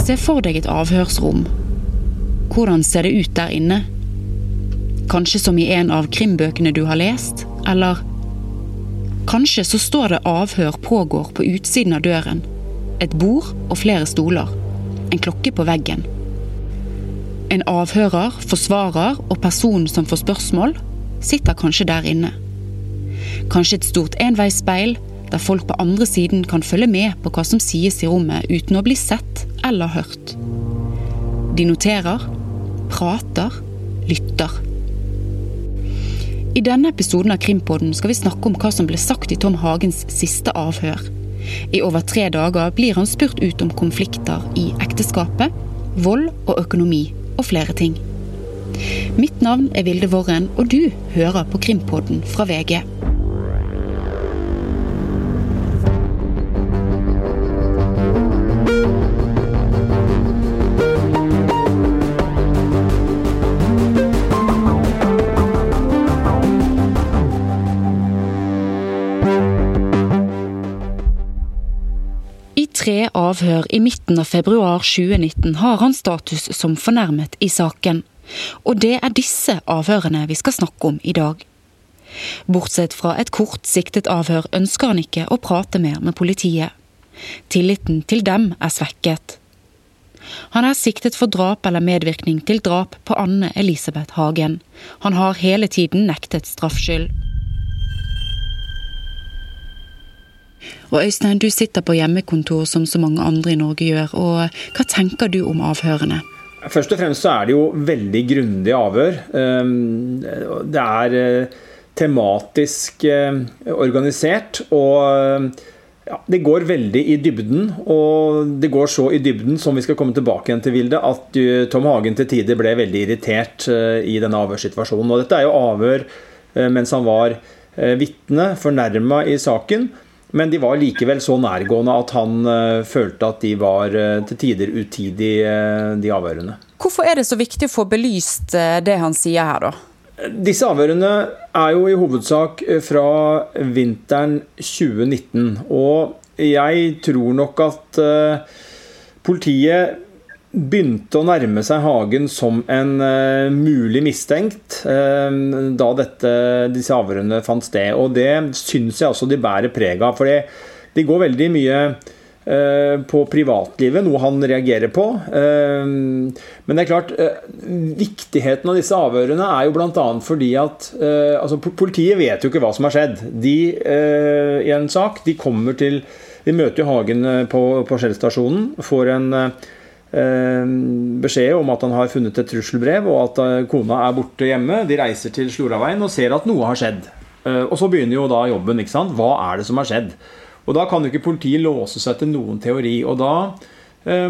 Se for deg et avhørsrom. Hvordan ser det ut der inne? Kanskje som i en av krimbøkene du har lest? Eller Kanskje så står det avhør pågår på utsiden av døren. Et bord og flere stoler. En klokke på veggen. En avhører, forsvarer og person som får spørsmål, sitter kanskje der inne. Kanskje et stort enveisspeil, der folk på andre siden kan følge med på hva som sies i rommet uten å bli sett eller hørt. De noterer, prater, lytter. I denne episoden av Krimpodden skal vi snakke om hva som ble sagt i Tom Hagens siste avhør. I over tre dager blir han spurt ut om konflikter i ekteskapet, vold og økonomi og flere ting. Mitt navn er Vilde Worren, og du hører på Krimpodden fra VG. Avhør i midten av februar 2019 har han status som fornærmet i saken. Og det er disse avhørene vi skal snakke om i dag. Bortsett fra et kort siktet avhør ønsker han ikke å prate mer med politiet. Tilliten til dem er svekket. Han er siktet for drap eller medvirkning til drap på Anne Elisabeth Hagen. Han har hele tiden nektet straffskyld. Og Øystein, du sitter på hjemmekontor som så mange andre i Norge gjør. og Hva tenker du om avhørene? Først og fremst så er det jo veldig grundige avhør. Det er tematisk organisert. og ja, Det går veldig i dybden, og det går så i dybden, som vi skal komme tilbake igjen til, Vilde, at Tom Hagen til tider ble veldig irritert i denne avhørssituasjonen. Og Dette er jo avhør mens han var vitne, fornærma i saken. Men de var likevel så nærgående at han uh, følte at de var uh, til tider utidige, uh, de avhørene. Hvorfor er det så viktig å få belyst det han sier her, da? Disse avhørene er jo i hovedsak fra vinteren 2019. Og jeg tror nok at politiet begynte å nærme seg Hagen som en uh, mulig mistenkt uh, da dette, disse avhørene fant sted. Og det syns jeg også de bærer preg av. For de går veldig mye uh, på privatlivet, noe han reagerer på. men det er klart, viktigheten av disse avhørene er jo bl.a. fordi at altså, Politiet vet jo ikke hva som har skjedd. De i en sak, de kommer til De møter jo Hagen på, på Skjell-stasjonen, får en beskjed om at han har funnet et trusselbrev, og at kona er borte hjemme. De reiser til Sloraveien og ser at noe har skjedd. Og så begynner jo da jobben. ikke sant? Hva er det som har skjedd? Og da kan jo ikke politiet låse seg til noen teori. Og da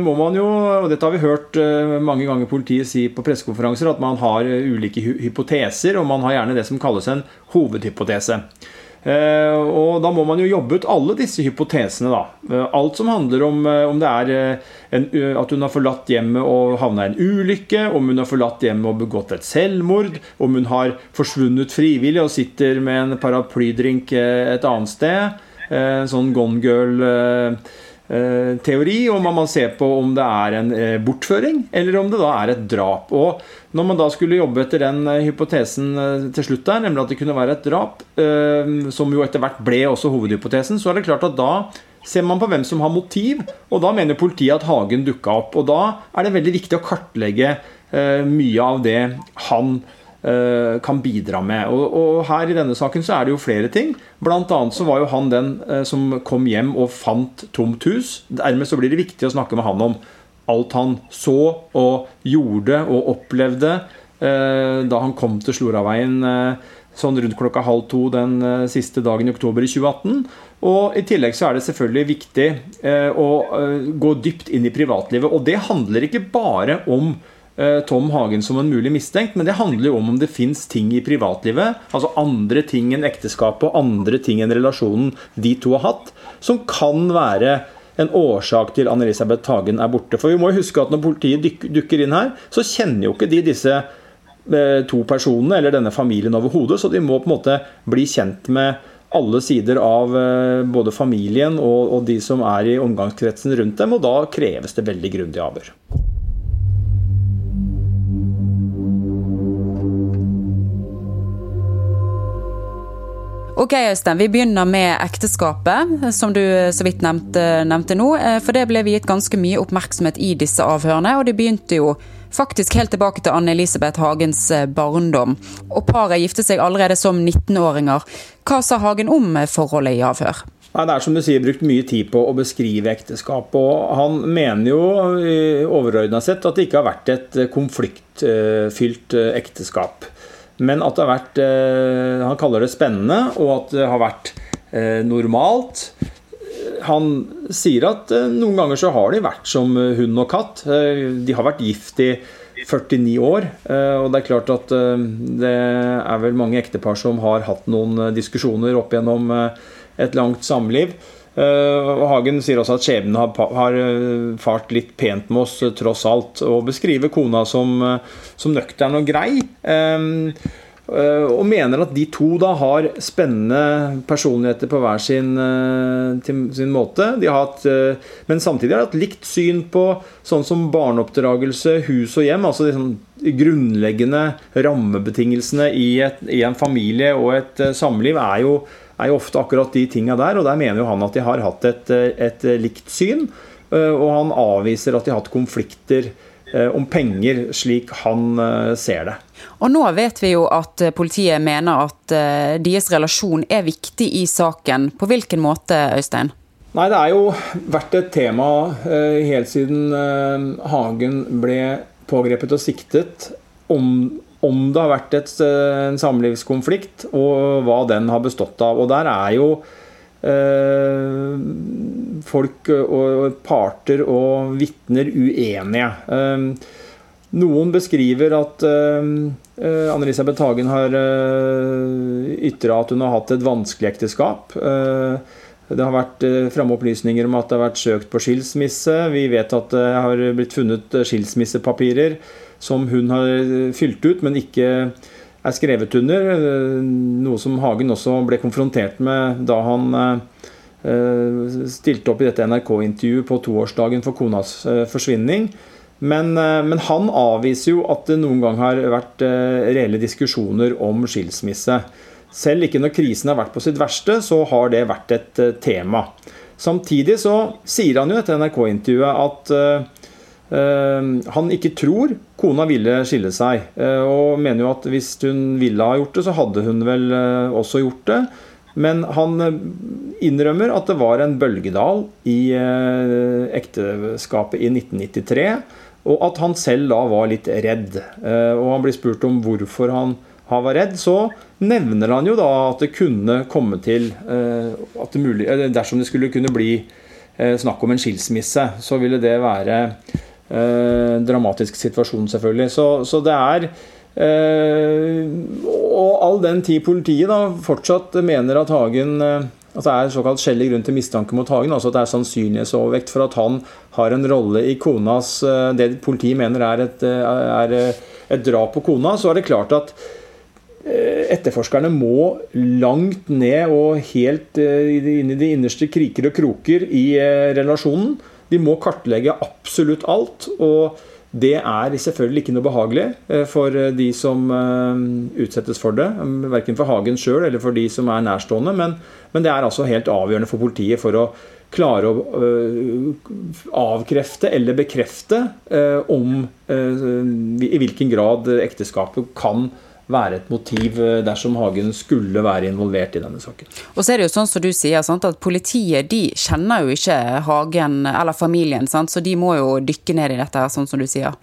må man jo, og dette har vi hørt mange ganger politiet si på pressekonferanser, at man har ulike hypoteser, og man har gjerne det som kalles en hovedhypotese. Og da må man jo jobbe ut alle disse hypotesene. da. Alt som handler om om det er en, at hun har forlatt hjemmet og havna i en ulykke, om hun har forlatt hjemmet og begått et selvmord, om hun har forsvunnet frivillig og sitter med en paraplydrink et annet sted. Sånn Gone Girl teori, og man må se på om det er en bortføring, eller om det da er et drap. Og når man da skulle jobbe etter den hypotesen til slutt der, nemlig at det kunne være et drap, som jo etter hvert ble også hovedhypotesen, så er det klart at da ser man på hvem som har motiv, og da mener politiet at Hagen dukka opp. Og da er det veldig viktig å kartlegge mye av det han kan bidra med. Og, og, her i denne saken så er det jo flere ting. Blant annet så var jo han den som kom hjem og fant tomt hus. Dermed så blir det viktig å snakke med han om alt han så og gjorde og opplevde eh, da han kom til Sloraveien eh, sånn rundt klokka halv to den eh, siste dagen i oktober i 2018. Og I tillegg så er det selvfølgelig viktig å gå dypt inn i privatlivet. Og det handler ikke bare om Tom Hagen som en mulig mistenkt, men det handler jo om om det fins ting i privatlivet, altså andre ting enn ekteskapet og andre ting enn relasjonen de to har hatt, som kan være en årsak til Anne-Elisabeth Hagen er borte. For vi må jo huske at når politiet dukker inn her, så kjenner jo ikke de disse to personene eller denne familien overhodet, så de må på en måte bli kjent med alle sider av både familien og, og de som er i omgangskretsen rundt dem, og da kreves det veldig grundig avhør. Ok, Øystein. Vi begynner med ekteskapet, som du så vidt nevnte, nevnte, nå. Eh, for det ble viet ganske mye oppmerksomhet i disse avhørene, og det begynte jo faktisk helt tilbake til Anne-Elisabeth Hagens eh, barndom. Og paret giftet seg allerede som 19-åringer. Hva sa Hagen om forholdet i avhør? Nei, Det er som du sier, brukt mye tid på å beskrive ekteskap. og Han mener jo overordna sett at det ikke har vært et konfliktfylt ekteskap. Men at det har vært eh, Han kaller det spennende, og at det har vært eh, normalt. Han sier at eh, noen ganger så har de vært som hund og katt. De har vært gift i 49 år. Og det er klart at det er vel mange ektepar som har hatt noen diskusjoner opp gjennom et langt samliv. Uh, Hagen sier også at skjebnen har, har, eh, fart litt pent med oss, uh, tross alt. Og beskriver kona som, som nøktern og grei. Og mener at de to da har spennende personligheter på hver sin, sin måte. Hatt, men samtidig har de hatt likt syn på sånn som barneoppdragelse, hus og hjem. Altså de sånn grunnleggende rammebetingelsene i, et, i en familie og et samliv er jo er jo ofte akkurat de tinga der. Og der mener jo han at de har hatt et, et likt syn. Eh, og han avviser at de har hatt konflikter eh, om penger, slik han eh, ser det. Og nå vet vi jo at politiet mener at deres relasjon er viktig i saken. På hvilken måte, Øystein? Nei, Det er jo vært et tema helt siden Hagen ble pågrepet og siktet om om det har vært et, eh, en samlivskonflikt, og hva den har bestått av. Og der er jo eh, folk og parter og vitner uenige. Eh, noen beskriver at eh, eh Anne-Elisabeth Hagen har eh, ytra at hun har hatt et vanskelig ekteskap. Eh, det har vært framme opplysninger om at det har vært søkt på skilsmisse. Vi vet at det har blitt funnet skilsmissepapirer som hun har fylt ut, men ikke er skrevet under. Noe som Hagen også ble konfrontert med da han eh, stilte opp i dette NRK-intervjuet på toårsdagen for konas eh, forsvinning. Men, eh, men, han avviser jo at det noen gang har vært reelle diskusjoner om skilsmisse. Selv ikke når krisen har vært på sitt verste, så har det vært et tema. Samtidig så sier han jo i dette NRK-intervjuet at Eh, han ikke tror kona ville skille seg, eh, og mener jo at hvis hun ville ha gjort det, så hadde hun vel eh, også gjort det. Men han innrømmer at det var en bølgedal i ekteskapet i 1993, og at han selv da var litt redd. Og han blir spurt om hvorfor han var redd, så nevner han jo da at det kunne komme til at det mulig, Dersom det skulle kunne bli snakk om en skilsmisse, så ville det være Eh, dramatisk situasjon, selvfølgelig. Så, så det er eh, Og all den tid politiet da fortsatt mener at Hagen eh, at det er såkalt skjellig grunn til mistanke mot Hagen, altså at det er sannsynlighetsovervekt for at han har en rolle i konas Det politiet mener er et, er et drap på kona, så er det klart at etterforskerne må langt ned og helt inn i de innerste kriker og kroker i relasjonen de må kartlegge absolutt alt. og det er selvfølgelig ikke noe behagelig eh, for eh, de som eh, utsettes for det. Um, verken for Hagen sjøl eller for de som er nærstående. Men, men, det er altså helt avgjørende for politiet for å klare å avkrefte eller bekrefte om i hvilken grad ekteskapet kan være et motiv eh, dersom Hagen skulle være involvert i denne saken. Og så er det jo sånn som du sier, sant, at Politiet de kjenner jo ikke Hagen eller familien, sant, så de må jo dykke ned i dette, sånn som du sier.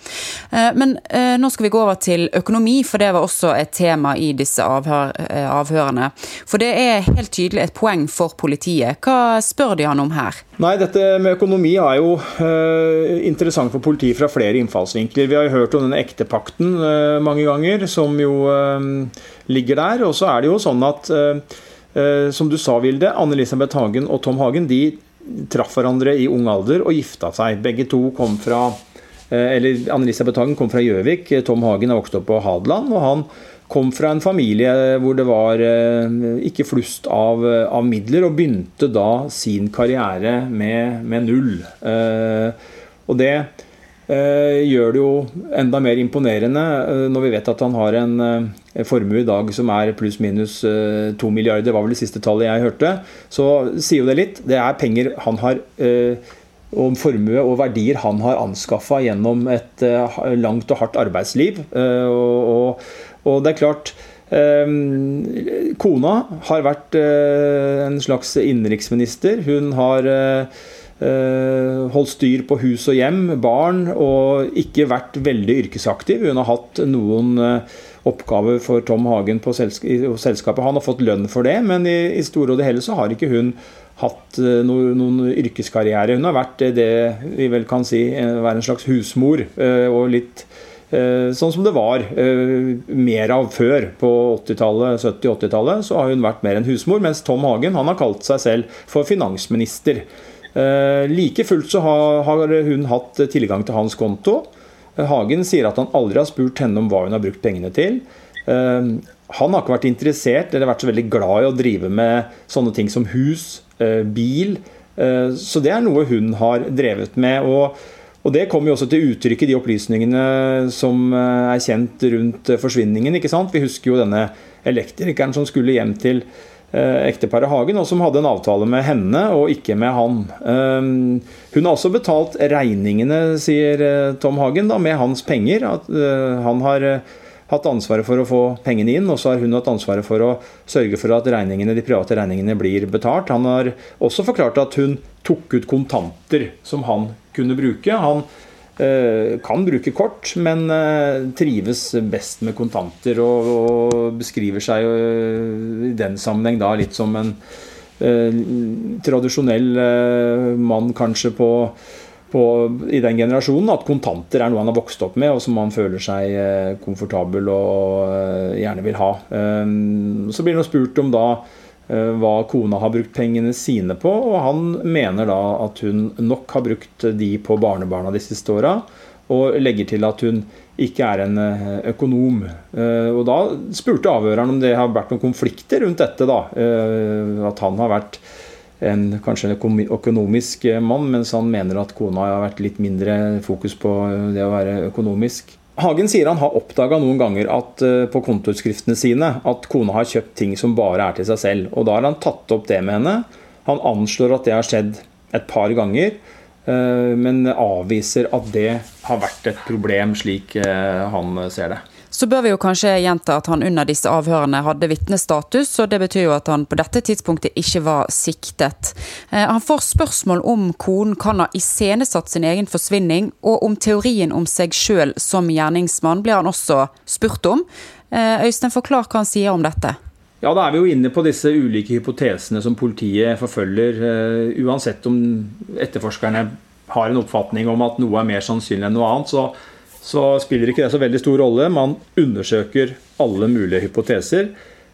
Eh, men eh, nå skal vi gå over til økonomi, for det var også et tema i disse avhør, avhørene. For det er helt tydelig et poeng for politiet. Hva spør de han om her? Nei, dette med økonomi er jo interessant for politiet fra flere innfallsvinkler. Vi har jo hørt om denne ektepakten mange ganger, som jo ligger der. Og så er det jo sånn at, som du sa, Vilde, Anne-Elisabeth Hagen og Tom Hagen de traff hverandre i ung alder og gifta seg. Begge to kom fra eller Anne-Elisabeth Hagen kom fra Gjøvik. Tom Hagen er vokst opp på Hadeland. og han kom fra en familie hvor det var ikke flust av, av midler, og begynte da sin karriere med, med null. Og det Eh, gjør det jo enda mer imponerende eh, når vi vet at han har en eh, formue i dag som er pluss-minus to milliarder, var vel det siste tallet jeg hørte. Så sier jo det litt. Det er penger han har om formue og verdier han har anskaffa gjennom et langt og hardt arbeidsliv. Og, og det er klart Kona har vært en slags innenriksminister. Hun har Eh, holdt styr på hus og hjem, barn, og ikke vært veldig yrkesaktiv. Hun har hatt noen eh, oppgaver for Tom Hagen på selskapet. Han har fått lønn for det, men i, i store og det hele så har ikke hun hatt eh, noen, yrkeskarriere. Hun har vært det vi vel kan si være en slags husmor, og litt Sånn som det var mer av før. På 80-tallet, 70-80-tallet så har hun vært mer en husmor, mens Tom Hagen han har kalt seg selv for finansminister. Eh, like fullt så har hun hatt tilgang til hans konto. Eh, Hagen sier at han aldri har spurt henne om hva hun har brukt pengene til. Eh, han har ikke vært interessert eller vært så veldig glad i å drive med sånne ting som hus, bil. Så det er noe hun har drevet med. og Det kommer jo også til uttrykk i de opplysningene som er kjent rundt forsvinningen. ikke sant? Vi husker jo denne elektrikeren som skulle hjem til ekteparet Hagen, og som hadde en avtale med henne og ikke med han. Eh, hun har også betalt regningene, sier eh, Tom Hagen, da, med hans penger. At han har hatt ansvaret for å få pengene inn, og så har hun hatt ansvaret for å sørge for at regningene, de private regningene blir betalt. Han har også forklart at hun tok ut kontanter som han kunne bruke. Han Eh, kan bruke kort, men eh, trives best med kontanter og, og beskriver seg i den sammenheng da litt som en eh, tradisjonell mann kanskje på, på, i den generasjonen. At kontanter er noe han har vokst opp med, og som han føler seg komfortabel og gjerne vil ha. Så blir han spurt om da Eh, hva kona har brukt pengene sine på, og han mener da at hun nok har brukt de på barnebarna de siste åra, og legger til at hun ikke er en eh, økonom. Eh, og da spurte avhøreren om det har vært noen konflikter rundt dette, da. At han har vært en kanskje en økonomisk mann, mens han mener at kona har vært litt mindre fokus på det å være økonomisk. Hagen sier han har oppdaga noen ganger at, eh, på kontoutskriftene sine at kona har kjøpt ting som bare er til seg selv. Og Da har han tatt opp det med henne. Han anslår at det har skjedd et par ganger, eh, men avviser at det har vært et problem, slik eh, han ser det. Så bør vi jo kanskje gjenta at han under disse avhørene hadde vitnestatus, og det betyr jo at han på dette tidspunktet ikke var siktet. Eh, han får spørsmål om konen kan ha iscenesatt sin egen forsvinning, og om teorien om seg sjøl som gjerningsmann blir han også spurt om. Eh, Øystein, forklar hva han sier om dette. Ja, Da er vi jo inne på disse ulike hypotesene som politiet forfølger. Eh, uansett om etterforskerne har en oppfatning om at noe er mer sannsynlig enn noe annet, så så spiller ikke det så veldig stor rolle. Man undersøker alle mulige hypoteser,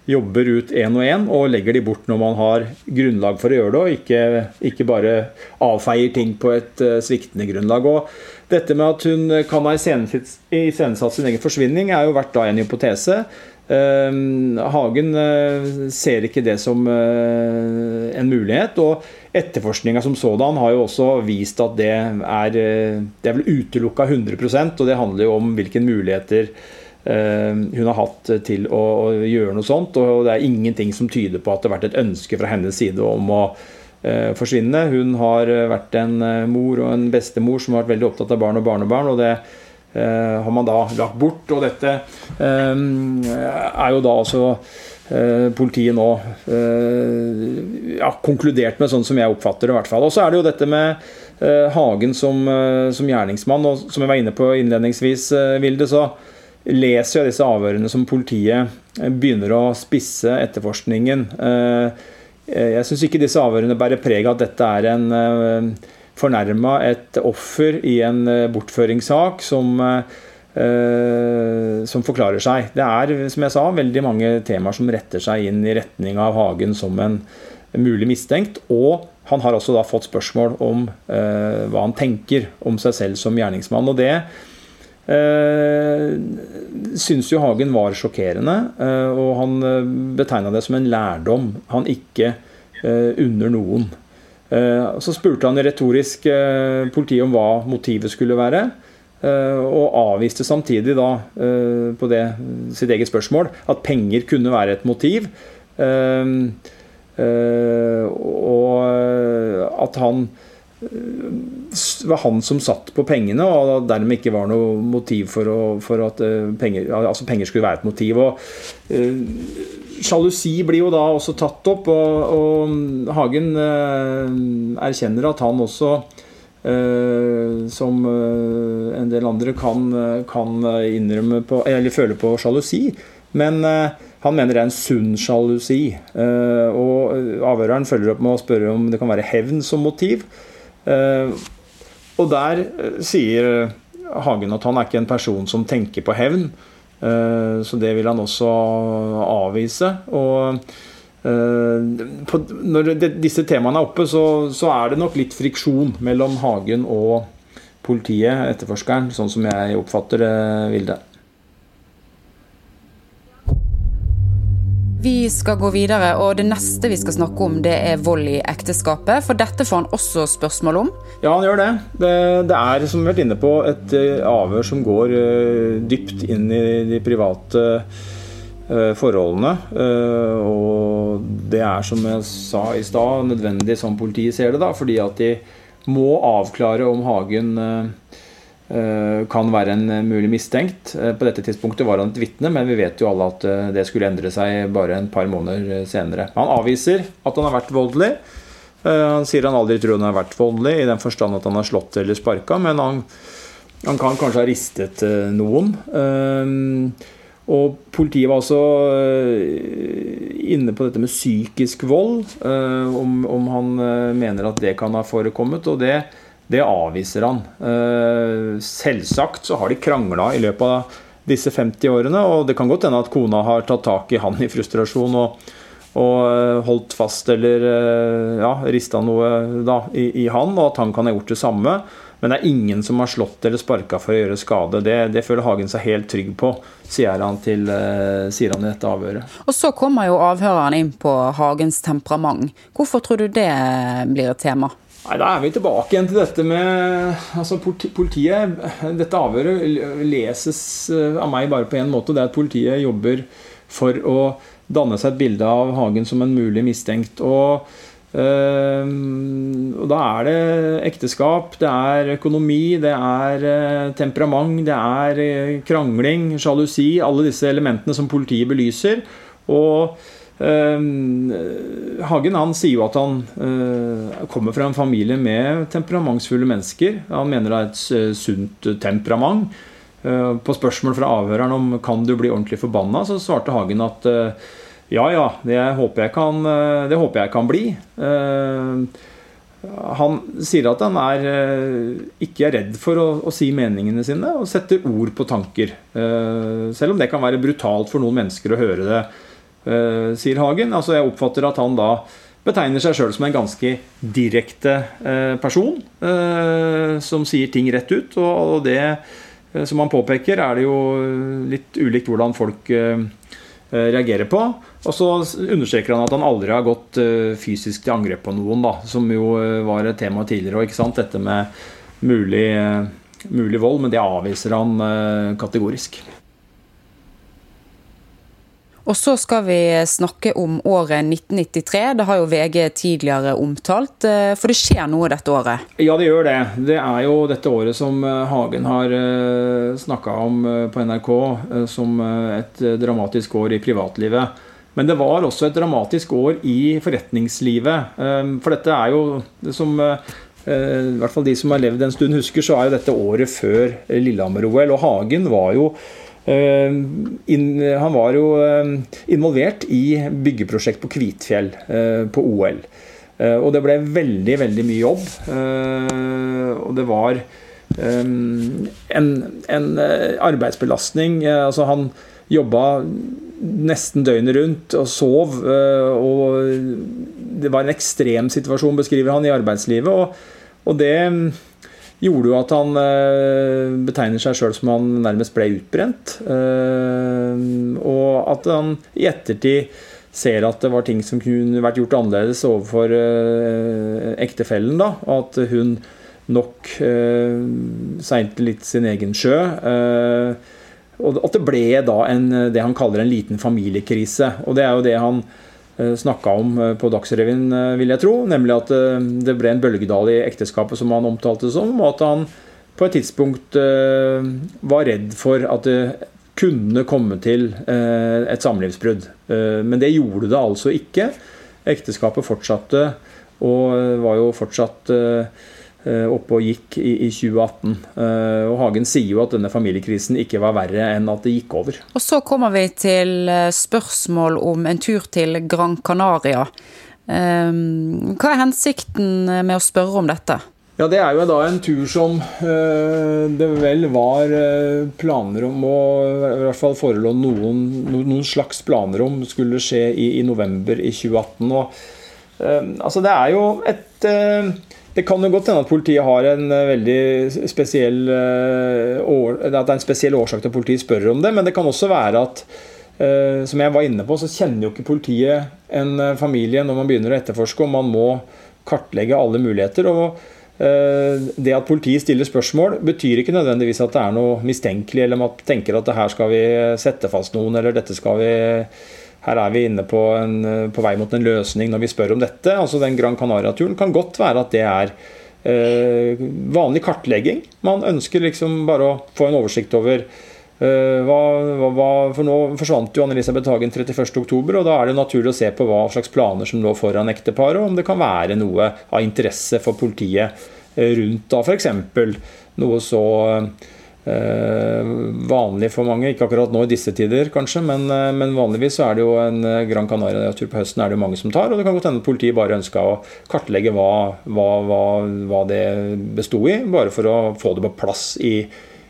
jobber ut én og én og legger de bort når man har grunnlag for å gjøre det, og ikke, ikke bare avfeier ting på et uh, sviktende grunnlag. Og dette med at hun kan ha iscenesatt sin egen forsvinning, er jo vært da en hypotese. Uh, Hagen uh, ser ikke det som en mulighet. og Etterforskninga som sådan har jo også vist at det er, eh, det er vel utelukka 100% og det handler jo om hvilke muligheter eh, hun har hatt til å, gjøre noe sånt. Og det er ingenting som tyder på at det har vært et ønske fra hennes side om å eh, forsvinne. Hun har vært en mor og en bestemor som har vært veldig opptatt av barn og barnebarn. og det har man da lagt bort. Og dette er jo da altså Eh, politiet nå eh, ja, konkludert med, sånn som jeg oppfatter det. i hvert fall. Og så er det jo dette med eh, Hagen som, som, gjerningsmann. og Som jeg var inne på innledningsvis, Vilde, så leser jeg disse avhørene som politiet begynner å spisse etterforskningen. Jeg syns ikke disse avhørene bærer preg av at dette er en fornærma, et offer i en bortføringssak som Eh, som forklarer seg. Det er som jeg sa, veldig mange temaer som retter seg inn i retning av Hagen som en mulig mistenkt. Og han har også da fått spørsmål om uh, hva han tenker om seg selv som gjerningsmann. Og det eh, syns jo Hagen var sjokkerende. Eh, og han eh, betegna det som en lærdom han ikke eh, unner noen. Eh, så spurte han retorisk eh, politiet om hva motivet skulle være. Og avviste samtidig da på det sitt eget spørsmål at penger kunne være et motiv. Og at han det var han som satt på pengene, og dermed ikke var noe motiv for, å, for at eh, penger, altså penger, skulle være et motiv. Og, Sjalusi blir jo da også tatt opp, og, og Hagen eh, erkjenner at han også eh, som en del andre kan, kan innrømme på, eller føle på sjalusi. Men han mener det er en sunn sjalusi. og Avhøreren følger opp med å spørre om det kan være hevn som motiv. Eh, og der eh, sier Hagen at han er ikke en person som tenker på hevn. Eh, så det vil han også avvise. Og når disse temaene er oppe, så, så er det nok litt friksjon mellom Hagen og politiet, etterforskeren, sånn som jeg oppfatter det, Vilde. Vi skal gå videre, og det neste vi skal snakke om, det er vold i ekteskapet. For dette får han også spørsmål om. Ja, han gjør det. Det, det er, som vi har vært inne på, et uh, avhør som går uh, dypt inn i de private uh, forholdene. og det er, som jeg sa i stad, nødvendig som politiet ser det, da, fordi at de må avklare om Hagen Eh, kan være en eh, mulig mistenkt. Eh, på dette tidspunktet var han et vitne, men vi vet jo alle at det skulle endre seg bare en par måneder senere. Han avviser at han har vært voldelig. Han sier han aldri tror han har vært voldelig, i den forstand at han har slått eller sparka, men han, han, kan kanskje ha ristet noen. Og politiet var også inne på dette med psykisk vold, om, om han mener at det kan ha forekommet. og det det avviser han. Eh, selvsagt så har de krangla i løpet av disse 50 årene, og det kan godt hende at kona har tatt tak i han i frustrasjon og, og eh, holdt fast eller eh, ja, rista noe da, i, i, han, og at han kan ha gjort det samme. Men det er ingen som har slått eller sparka for å gjøre skade. Det, det, føler Hagen seg helt trygg på, sier han, til, sier han i dette avhøret. Og Så kommer jo avhøreren inn på Hagens temperament. Hvorfor tror du det blir et tema? Nei, Da er vi tilbake igjen til dette med altså politiet. Dette avhøret leses eh, av meg bare på én måte. Det er at politiet jobber for å danne seg et bilde av Hagen som en mulig mistenkt. Og, øh, og da er det ekteskap, det er økonomi, det er øh, temperament, det er krangling, sjalusi. Alle disse elementene som politiet belyser. Og Hagen han sier jo at han uh, kommer fra en familie med temperamentsfulle mennesker. Han mener det er et uh, sunt temperament. Uh, på spørsmål fra avhøreren om kan du bli ordentlig forbanna, så svarte Hagen at ja, ja, det håper jeg kan, det håper jeg kan bli. Han sier at han er, ikke er redd for å, å, si meningene sine og setter ord på tanker. Selv om det kan være brutalt for noen mennesker å høre det Eh, sier Hagen. Altså Jeg oppfatter at han da betegner seg sjøl som en ganske direkte eh, person. Eh, som sier ting rett ut. Og det, som han påpeker, er det jo litt ulikt hvordan folk reagerer på. Og så understreker han at han aldri har gått fysisk til angrep på noen, da, som jo var et tema tidligere. Ikke sant? Dette med mulig, mulig vold, men det avviser han kategorisk. Og så skal vi snakke om året 1993. Det har jo VG tidligere omtalt. Eh, for det skjer noe dette året? Ja, det gjør det. Det er jo dette året som eh, Hagen har eh, snakka om på NRK som et dramatisk år i privatlivet. Men det var også et dramatisk år i forretningslivet. For dette er jo, som i hvert fall de som har levd en stund husker, så er jo dette året før Lillehammer-OL. Og Hagen var jo han var jo eh, involvert i byggeprosjekt på Kvitfjell eh, på OL. Og det ble veldig, veldig mye jobb. Og det var en, en arbeidsbelastning. Altså han jobba nesten døgnet rundt og sov. Og det var en ekstrem situasjon, beskriver han, i arbeidslivet. Og, og det gjorde jo at han betegner seg sjøl som han nærmest ble utbrent. Og at han i ettertid ser at det var ting som kunne vært gjort annerledes overfor ektefellen. da, at hun nok seilte litt sin egen sjø. Og at det ble da en, det han kaller en liten familiekrise. Og det er jo det han eh, snakka om eh, på Dagsrevyen, eh, vil jeg tro. Nemlig at det ble en bølgedal i ekteskapet, som han omtalte det som. Og at han på et tidspunkt var redd for at det kunne komme til et samlivsbrudd. Men det gjorde det altså ikke. Ekteskapet fortsatte, og var jo fortsatt Eh, oppe og gikk i, i 2018. Eh, og Hagen sier jo at denne familiekrisen ikke var verre enn at det gikk over. Og Så kommer vi til eh, spørsmål om en tur til Gran Canaria. Hva er hensikten med å spørre om dette? Ja, Det er jo da en tur som det vel var planer om, og i hvert fall forelå noen, noen slags planer om, skulle skje i, i november i 2018. Og, altså Det er jo et det kan jo godt hende at politiet har en eh, veldig spesiell eh, At det er en spesiell årsak til at politiet spør om det, men det kan også være at eh, som jeg var inne på, så kjenner jo ikke politiet en familie når man begynner å etterforske, og man må kartlegge alle muligheter. og det at politiet stiller spørsmål, betyr ikke nødvendigvis at det er noe mistenkelig, eller man tenker at det her skal vi sette fast noen, eller dette skal vi her er vi inne på, en, på, vei mot en løsning når vi spør om dette. altså Den Gran Canaria-turen kan godt være at det er eh, vanlig kartlegging. Man ønsker liksom bare å få en oversikt over eh, hva, hva, For nå forsvant jo Anne-Elisabeth Hagen 31.10, og da er det naturlig å se på hva slags planer som lå foran ekteparet, og om det kan være noe av interesse for politiet eh, rundt da f.eks. noe så Eh, vanlig for mange. Ikke akkurat nå i disse tider, kanskje, men, eh, men vanligvis er det jo en eh, Gran Canaria-tur på høsten er det jo mange som tar. Og det kan godt hende politiet bare ønska å kartlegge hva, hva, hva, hva det besto i, bare for å få det på plass i,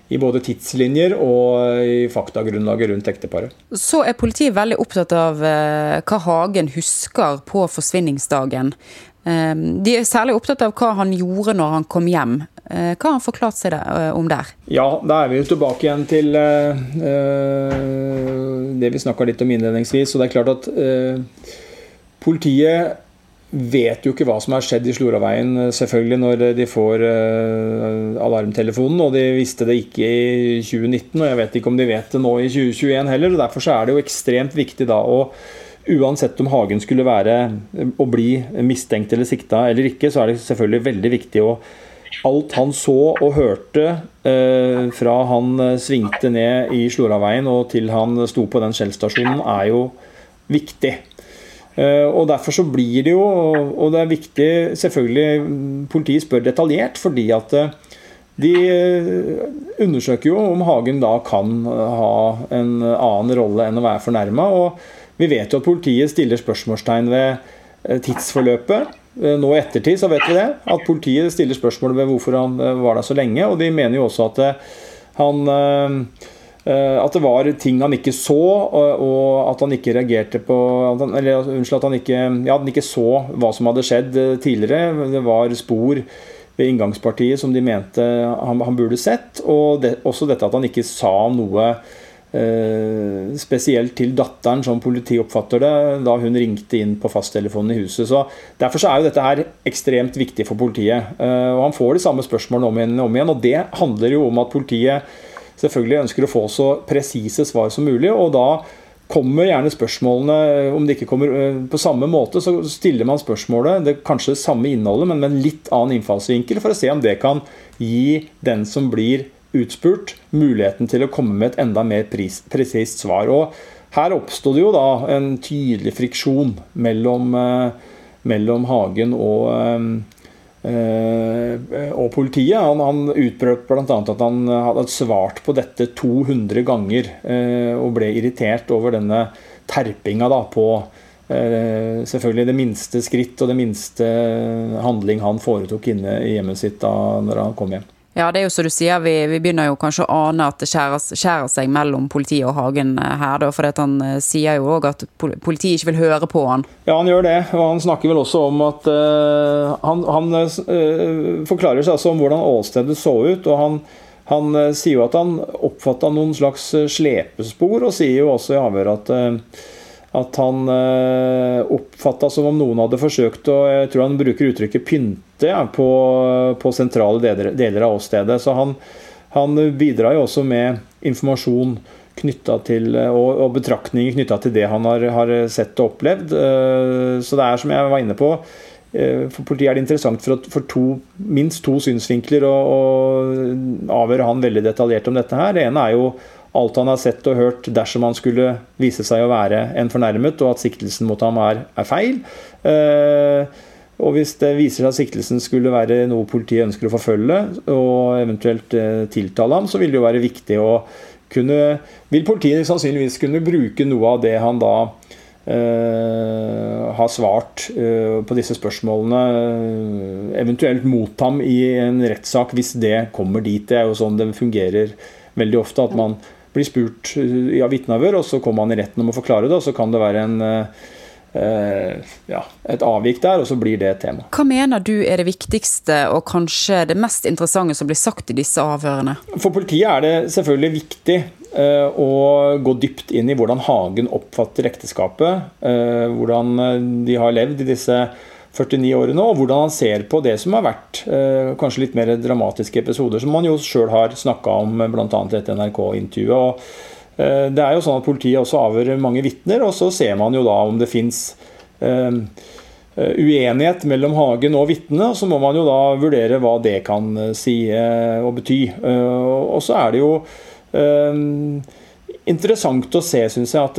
i både tidslinjer og i faktagrunnlaget rundt ekteparet. Så er politiet veldig opptatt av hva Hagen husker på forsvinningsdagen. De er særlig opptatt av hva han gjorde når han kom hjem. Eh, hva har han forklart seg eh, om der? Ja, Da er vi jo tilbake igjen til uh, det vi snakka litt om innledningsvis. og det er klart at Politiet vet jo ikke hva som har skjedd i Sloraveien selvfølgelig når de får alarmtelefonen. Og de visste det ikke i 2019, og jeg vet ikke om de vet det nå i 2021 heller. og Derfor så er det jo ekstremt viktig da å Uansett om Hagen skulle være å bli mistenkt eller sikta eller ikke, så er det selvfølgelig veldig viktig å alt han så og hørte eh, fra han eh, svingte ned i Sloraveien og til han sto på den Shell-stasjonen, er jo viktig. Eh, og Derfor så blir det jo, og det er viktig selvfølgelig Politiet spør detaljert fordi at eh, de eh, undersøker jo om Hagen da kan ha en annen rolle enn å være fornærma. Og vi vet jo at politiet stiller spørsmålstegn ved tidsforløpet. Eh, nå i ettertid så vet vi det. At politiet stiller spørsmål ved hvorfor han eh, var der så lenge. Og de mener jo også at eh, han at det var ting han ikke så, og at han ikke reagerte på Eller unnskyld, at han ikke, ja, han ikke så hva som hadde skjedd tidligere. Det var spor ved inngangspartiet som de mente han, han burde sett. Og det, også dette at han ikke sa noe Eh, spesielt til datteren, som politiet oppfatter det, da hun ringte inn på fasttelefonen i huset. Så Derfor så er jo dette her ekstremt viktig for politiet. Eh, og Han får de samme spørsmålene om igjen, om igjen, og det handler jo om at politiet selvfølgelig ønsker å få så presise svar som mulig. og da kommer gjerne spørsmålene, om det ikke kommer eh, på samme måte, så stiller man spørsmålet, det er kanskje samme innholdet, men med en litt annen innfallsvinkel, for å se om det kan gi den som blir utspurt muligheten til å komme med et enda mer presist svar. Og her oppsto det jo da en tydelig friksjon mellom, eh, mellom Hagen og, eh, eh, og politiet. Han, han utbrøt bl.a. at han hadde svart på dette 200 ganger og ble irritert over denne terpinga da på selvfølgelig det minste skritt og det minste handling han foretok inne i hjemmet sitt da når han kom hjem. Ja, det er jo som du sier, vi, vi, begynner jo kanskje å ane at det skjærer, seg mellom politiet og Hagen eh, her. Da, for han eh, sier jo òg at politiet ikke vil høre på han. Ja, han gjør det. Og han snakker vel også om at uh, Han, han uh, forklarer seg altså om hvordan åstedet så ut. og han han uh, sier jo at han oppfatta noen slags slepespor, og sier jo også i avhøret at at han eh, oppfatta som om noen hadde forsøkt å Jeg tror han bruker uttrykket 'pynte' ja, på, på, sentrale deler, deler av åstedet. Så han, han, bidrar jo også med informasjon til, og, og betraktninger knytta til det han har, har, sett og opplevd. Eh, så det er som jeg var inne på eh, for politiet er det interessant for, for to, minst to synsvinkler å, avhøre han veldig detaljert om dette her. Det ene er jo alt han har sett og hørt dersom han skulle vise seg å være en fornærmet, og at siktelsen mot ham er, er feil. Eh, og hvis det viser seg at siktelsen skulle være noe politiet ønsker å forfølge, og eventuelt eh, tiltale ham, så vil det jo være viktig å kunne Vil politiet sannsynligvis kunne bruke noe av det han da Uh, har svart uh, på disse spørsmålene, uh, eventuelt mot ham i en rettssak hvis det kommer dit. Det er jo sånn det fungerer veldig ofte. At man blir spurt av vitneavhør, og så kommer man i retten om å forklare det, og så kan det være en ja, et avvik der, og så blir det et tema. Hva mener du er det viktigste og kanskje det mest interessante som blir sagt i disse avhørene? For politiet er det selvfølgelig viktig uh, å gå dypt inn i hvordan Hagen oppfatter ekteskapet. Uh, hvordan de har levd i disse 49 årene, og hvordan han ser på det som har vært eh, kanskje litt mer dramatiske episoder, som han jo sjøl har snakka om bl.a. dette NRK-intervjuet. eh, Det er jo sånn at Politiet også avhører mange vitner, og så ser man jo da om det fins eh, uenighet mellom Hagen og vitnene. Så må man jo da vurdere hva det kan eh, si eh, og bety. Eh, og så er det jo interessant å se, syns jeg, at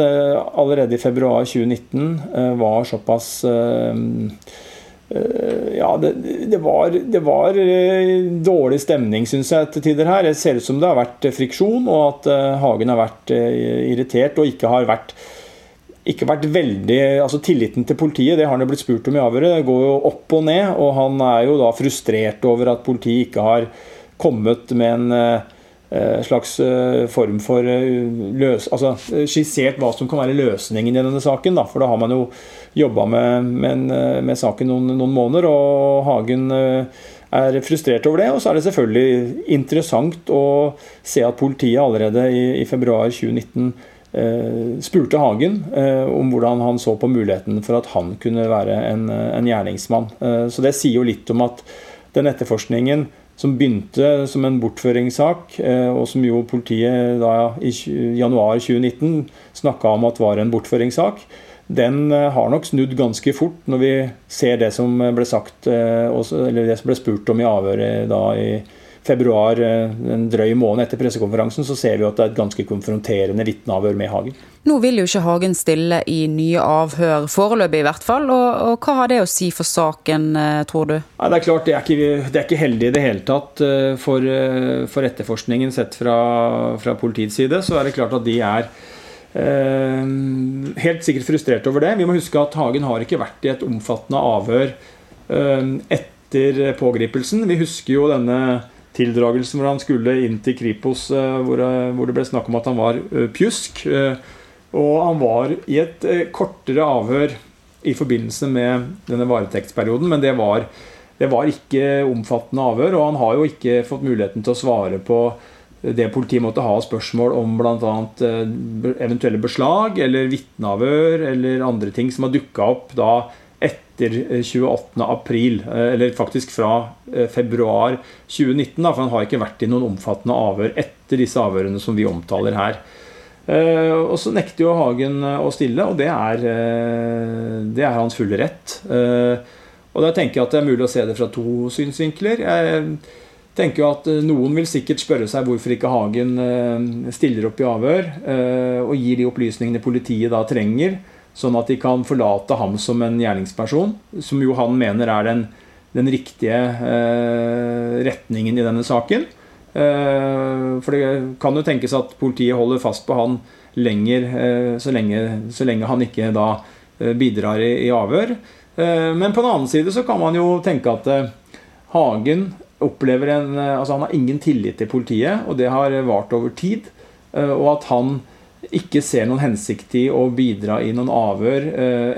allerede i februar 2019 var såpass Eh, ja, det, det, var, det, var, eh, dårlig stemning, syns jeg, til tider her. Det ser ut som det har vært eh, friksjon, og at Hagen har vært irritert og ikke har vært ikke vært veldig, altså Tilliten til politiet det har han jo blitt spurt om i avhøret, det går jo opp og ned. og Han er jo da frustrert over at politiet ikke har kommet med en slags form for løs, altså skissert hva som kan være løsningen i denne saken. Da, for da har man jo jobba med, med, med, saken noen, noen, måneder, og Hagen eh, er frustrert over det. Og så er det selvfølgelig interessant å se at politiet allerede i, i februar 2019 eh, spurte Hagen eh, om hvordan han så på muligheten for at han kunne være en, en gjerningsmann. Eh, så det sier jo litt om at den etterforskningen som begynte som en bortføringssak, eh, og som jo politiet da i januar 2019 snakka om at var en bortføringssak, den eh, har nok snudd ganske fort når vi ser det som ble sagt, eh, eller det som ble spurt om i avhøret da i februar, eh, en drøy måned etter pressekonferansen, så ser vi at det er et ganske konfronterende vitneavhør med Hagen. Nå vil jo ikke Hagen stille i nye avhør, foreløpig i hvert fall. Og, og, hva har det å si for saken, tror du? Nei, det er klart, det er, ikke, det er ikke heldig i det hele tatt for, for etterforskningen sett fra, fra politiets side. Så er det klart at de er Eh, helt sikkert frustrert over det. Vi må huske at Hagen har ikke vært i et omfattende avhør eh, etter pågripelsen. Vi husker jo denne tildragelsen hvor han skulle inn til Kripos, eh, hvor det ble snakk om at han var pjusk. Og han var i et kortere avhør i forbindelse med denne varetektsperioden, men det var, det var ikke omfattende avhør, og han har jo ikke fått muligheten til å svare på det politiet måtte ha spørsmål om bl.a. Eh, eventuelle beslag eller vitneavhør eller andre ting som har dukka opp da etter 28. Eh, april, eh, eller faktisk fra februar 2019. Da, for han har ikke vært i noen omfattende avhør etter disse avhørene som vi omtaler her. Og så nekter jo Hagen å stille, og det er, det er hans fulle rett. Og da tenker jeg at det er mulig å se det fra to synsvinkler. Jeg tenker jo at eh, Noen vil sikkert spørre seg hvorfor ikke Hagen eh, stiller opp i avhør eh, og gir de opplysningene politiet da trenger, sånn at de kan forlate ham som en gjerningsperson, som jo han mener er den, den riktige retningen i denne saken. For det kan jo tenkes at politiet holder fast på han lenger, så lenge, så lenge han ikke da bidrar i, i avhør. Men på den annen side så kan man jo tenke at Hagen opplever en Altså, han har ingen tillit til politiet, og det har vart over tid. Og at han ikke ser noen hensikt i å bidra i noen avhør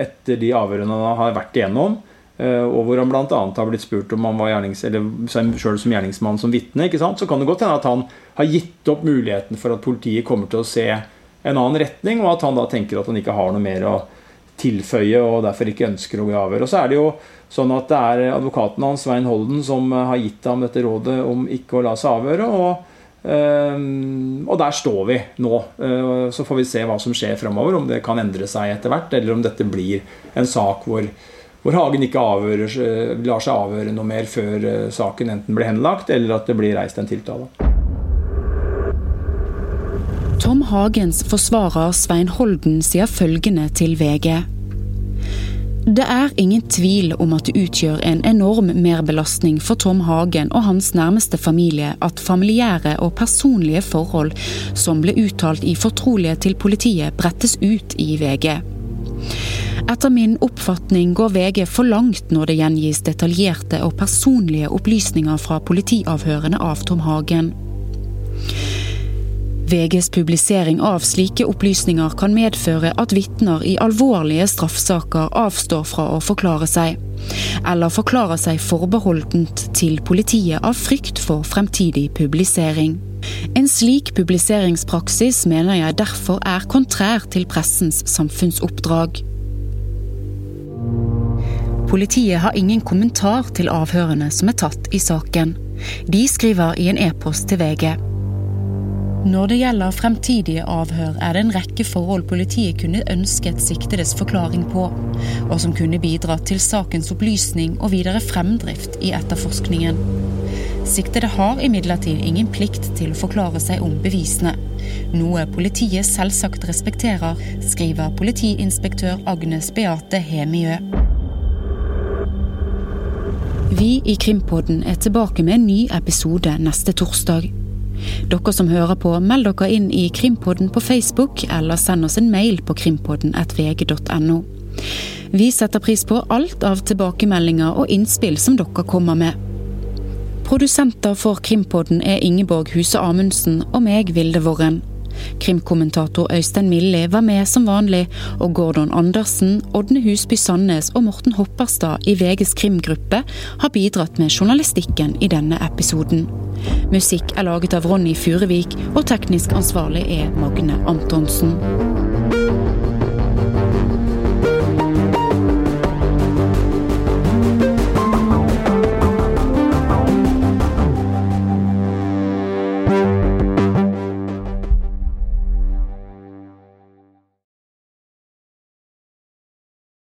etter de avhørene han har vært igjennom. Og hvor han bl.a. har blitt spurt om han var gjernings, eller selv som gjerningsmann som vitne. Så kan det godt hende at han har gitt opp muligheten for at politiet kommer til å se en annen retning, og at han da tenker at han ikke har noe mer å tilføye og derfor ikke ønsker å gå i avhør. Og så er det jo sånn at det er advokaten hans, Svein Holden, som har gitt ham dette rådet om ikke å la seg avhøre. og og der står vi nå. Så får vi se hva som skjer fremover, om det kan endre seg etter hvert, eller om dette blir en sak hvor, hvor Hagen ikke avhører, lar seg avhøre noe mer før saken enten blir henlagt, eller at det blir reist en tiltale. Tom Hagens forsvarer Svein Holden sier følgende til VG. Det er ingen tvil om at det utgjør en enorm merbelastning for Tom Hagen og hans nærmeste familie at familiære og personlige forhold som ble uttalt i fortrolighet til politiet, brettes ut i VG. Etter min oppfatning går VG for langt når det gjengis detaljerte og personlige opplysninger fra politiavhørene av Tom Hagen. VGs publisering av slike opplysninger kan medføre at vitner i alvorlige straffsaker avstår fra å forklare seg, eller forklarer seg forbeholdent til politiet av frykt for fremtidig publisering. En slik publiseringspraksis mener jeg derfor er kontrær til pressens samfunnsoppdrag. Politiet har ingen kommentar til avhørene som er tatt i saken. De skriver i en e-post til VG. Når det gjelder fremtidige avhør, er det en rekke forhold politiet kunne ønsket siktedes forklaring på, og som kunne bidratt til sakens opplysning og videre fremdrift i etterforskningen. Siktede har imidlertid ingen plikt til å forklare seg om bevisene, noe politiet selvsagt respekterer, skriver politiinspektør Agnes Beate Hemiø. Vi i Krimpodden er tilbake med en ny episode neste torsdag. Dere som hører på, meld dere inn i Krimpodden på Facebook, eller send oss en mail på krimpodden.vg.no. Vi setter pris på alt av tilbakemeldinger og innspill som dere kommer med. Produsenter for Krimpodden er Ingeborg Huse Amundsen og meg, Vilde Worren. Krimkommentator Øystein Milli var med som vanlig, og Gordon Andersen, Ådne Husby Sandnes og Morten Hopperstad i VGs krimgruppe har bidratt med journalistikken i denne episoden. Musikk er laget av Ronny Furevik, og teknisk ansvarlig er Magne Antonsen.